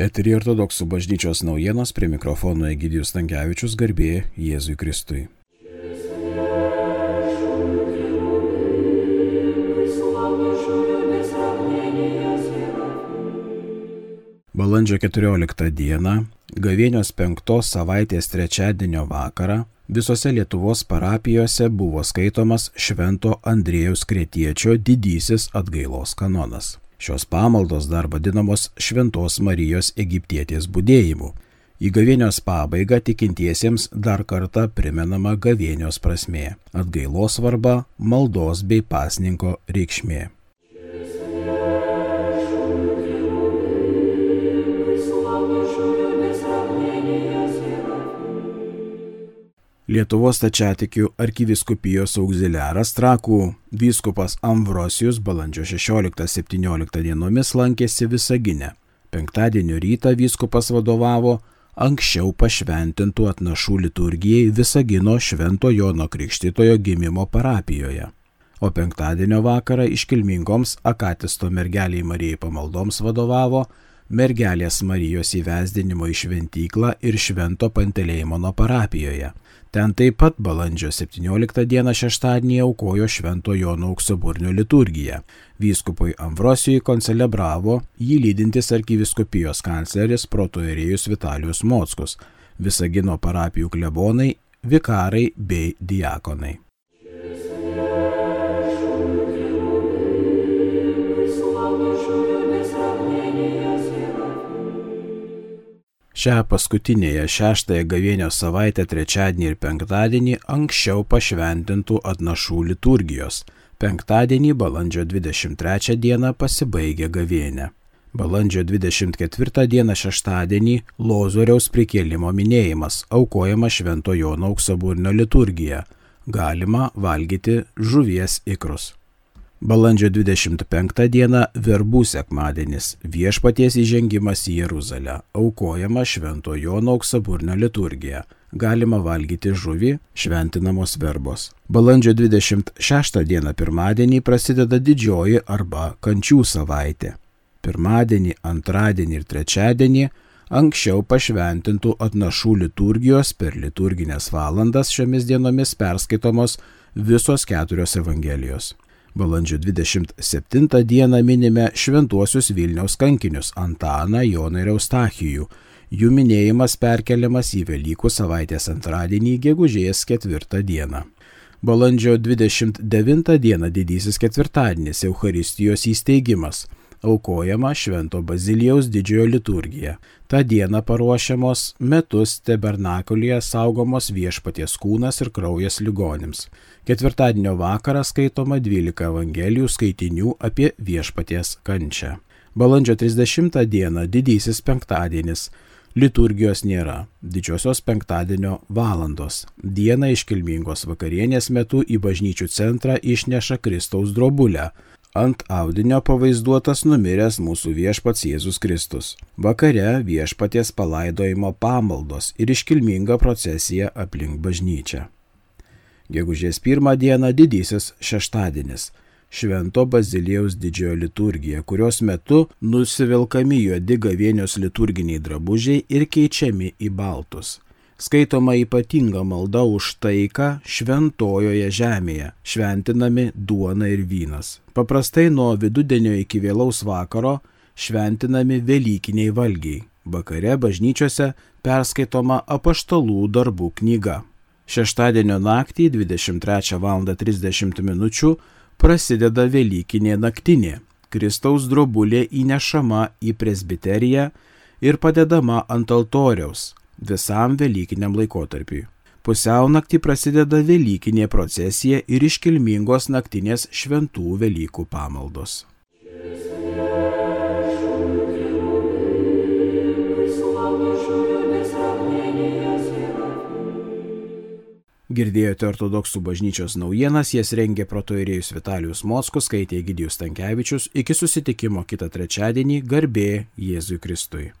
Eterį ortodoksų bažnyčios naujienos prie mikrofono Egidijus Tankievičius garbė Jėzui Kristui. Balandžio 14 dieną, gavėnios penktos savaitės trečiadienio vakarą, visose Lietuvos parapijose buvo skaitomas Švento Andrėjaus Kretiečio didysis atgailos kanonas. Šios pamaldos dar vadinamos Šventos Marijos Egiptietės būdėjimu. Į gavėnios pabaigą tikintiesiems dar kartą primenama gavėnios prasmė - atgailos svarba, maldos bei pasninko reikšmė. Lietuvos tačiatikių arkiviskupijos auxiliaras Trakų vyskupas Amvrosijus balandžio 16-17 dienomis lankėsi Visagine. Penktadienio rytą vyskupas vadovavo anksčiau pašventintų atnašų liturgijai Visagino Švento Jono Krikštitojo gimimo parapijoje. O penktadienio vakarą iškilmingoms Akatisto mergeliai Marijai pamaldoms vadovavo mergelės Marijos įvesdinimo į šventyklą ir Švento Pantelėjimono parapijoje. Ten taip pat balandžio 17 dieną šeštadienį aukojo Švento Jono auksaburnio liturgiją. Vyskupui Amvrosijui koncelebravo jį lydintis arkiviskupijos kancleris protoerėjus Vitalijus Mockus, Visagino parapijų klebonai, vikarai bei diakonai. Šią paskutinėje šeštąją gavėnios savaitę trečiadienį ir penktadienį anksčiau pašventintų atnašų liturgijos. Penktadienį balandžio 23 dieną pasibaigė gavėnė. Balandžio 24 dieną šeštadienį Lozoriaus prikėlimo minėjimas aukojama Švento Jono auksaburnio liturgija. Galima valgyti žuvies ikrus. Balandžio 25 diena verbų sekmadienis - viešpaties įžengimas į Jeruzalę, aukojama Švento Jono auksaburnio liturgija, galima valgyti žuvį, šventinamos verbos. Balandžio 26 dieną pirmadienį prasideda didžioji arba kančių savaitė. Pirmadienį, antradienį ir trečiadienį anksčiau pašventintų atnašų liturgijos per liturginės valandas šiomis dienomis perskaitomos visos keturios evangelijos. Balandžio 27 dieną minime šventuosius Vilniaus kankinius Antaną, Joną ir Eustachijų. Jų minėjimas perkeliamas į Velykų savaitės antradienį gegužės 4 dieną. Balandžio 29 dieną didysis ketvirtadienis Eucharistijos įsteigimas aukojama Švento Bazilijaus didžiojo liturgija. Ta diena paruošiamos metus tabernakulėje saugomos viešpaties kūnas ir kraujas ligonims. Ketvirtadienio vakarą skaitoma 12 evangelijų skaitinių apie viešpaties kančią. Balandžio 30 dieną didysis penktadienis. Liturgijos nėra. Didžiosios penktadienio valandos. Dieną iškilmingos vakarienės metu į bažnyčių centrą išneša Kristaus drobulę Ant audinio pavaizduotas numiręs mūsų viešpats Jėzus Kristus. Vakare viešpaties palaidojimo pamaldos ir iškilminga procesija aplink bažnyčią. Gegužės pirmą dieną didysis šeštadienis. Švento Bazilijaus didžiojo liturgija, kurios metu nusivilkami juodi gavienios liturginiai drabužiai ir keičiami į baltus skaitoma ypatinga malda už taiką šventojoje žemėje, šventinami duona ir vynas. Paprastai nuo vidudienio iki vėlaus vakaro šventinami Velykiniai valgiai. Vakare bažnyčiose perskaitoma apaštalų darbų knyga. Šeštadienio naktį 23 val. 30 min. prasideda Velykinė naktinė. Kristaus drobulė įnešama į presbiteriją ir padedama ant altoriaus visam Velykiniam laikotarpiui. Pusiau naktį prasideda Velykinė procesija ir iškilmingos naktinės šventų Velykų pamaldos. Girdėjote ortodoksų bažnyčios naujienas, jas rengė protoirėjus Vitalijus Mockus, skaitė Gidijus Tankievičius. Iki susitikimo kitą trečiadienį garbė Jėzui Kristui.